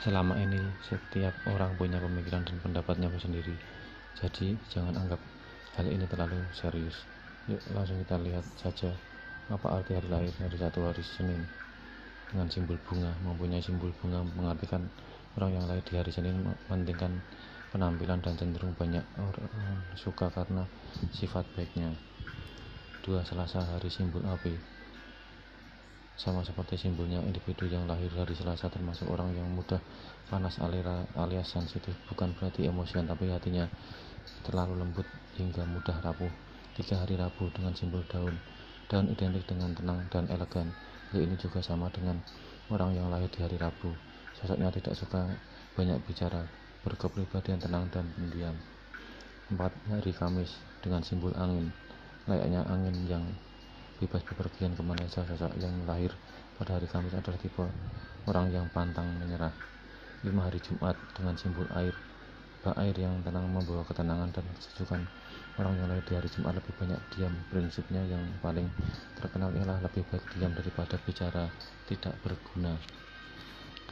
selama ini setiap orang punya pemikiran dan pendapatnya sendiri. Jadi jangan anggap hal ini terlalu serius. Yuk langsung kita lihat saja apa arti hari lahir hari satu hari Senin. Dengan simbol bunga mempunyai simbol bunga mengartikan orang yang lahir di hari Senin mementingkan penampilan dan cenderung banyak orang suka karena sifat baiknya. Dua Selasa hari simbol api sama seperti simbolnya individu yang lahir dari Selasa termasuk orang yang mudah panas alias sensitif. Bukan berarti emosian tapi hatinya terlalu lembut hingga mudah rapuh. Tiga hari Rabu dengan simbol daun daun identik dengan tenang dan elegan. Hal ini juga sama dengan orang yang lahir di hari Rabu sosoknya tidak suka banyak bicara berkepribadian tenang dan pendiam. Empat hari Kamis dengan simbol angin. Layaknya angin yang bebas bepergian ke mana saja sosok yang lahir pada hari Kamis adalah tipe orang yang pantang menyerah. Lima hari Jumat dengan simbol air bak air yang tenang membawa ketenangan dan kesejukan. Orang yang lahir di hari Jumat lebih banyak diam. Prinsipnya yang paling terkenal ialah lebih baik diam daripada bicara tidak berguna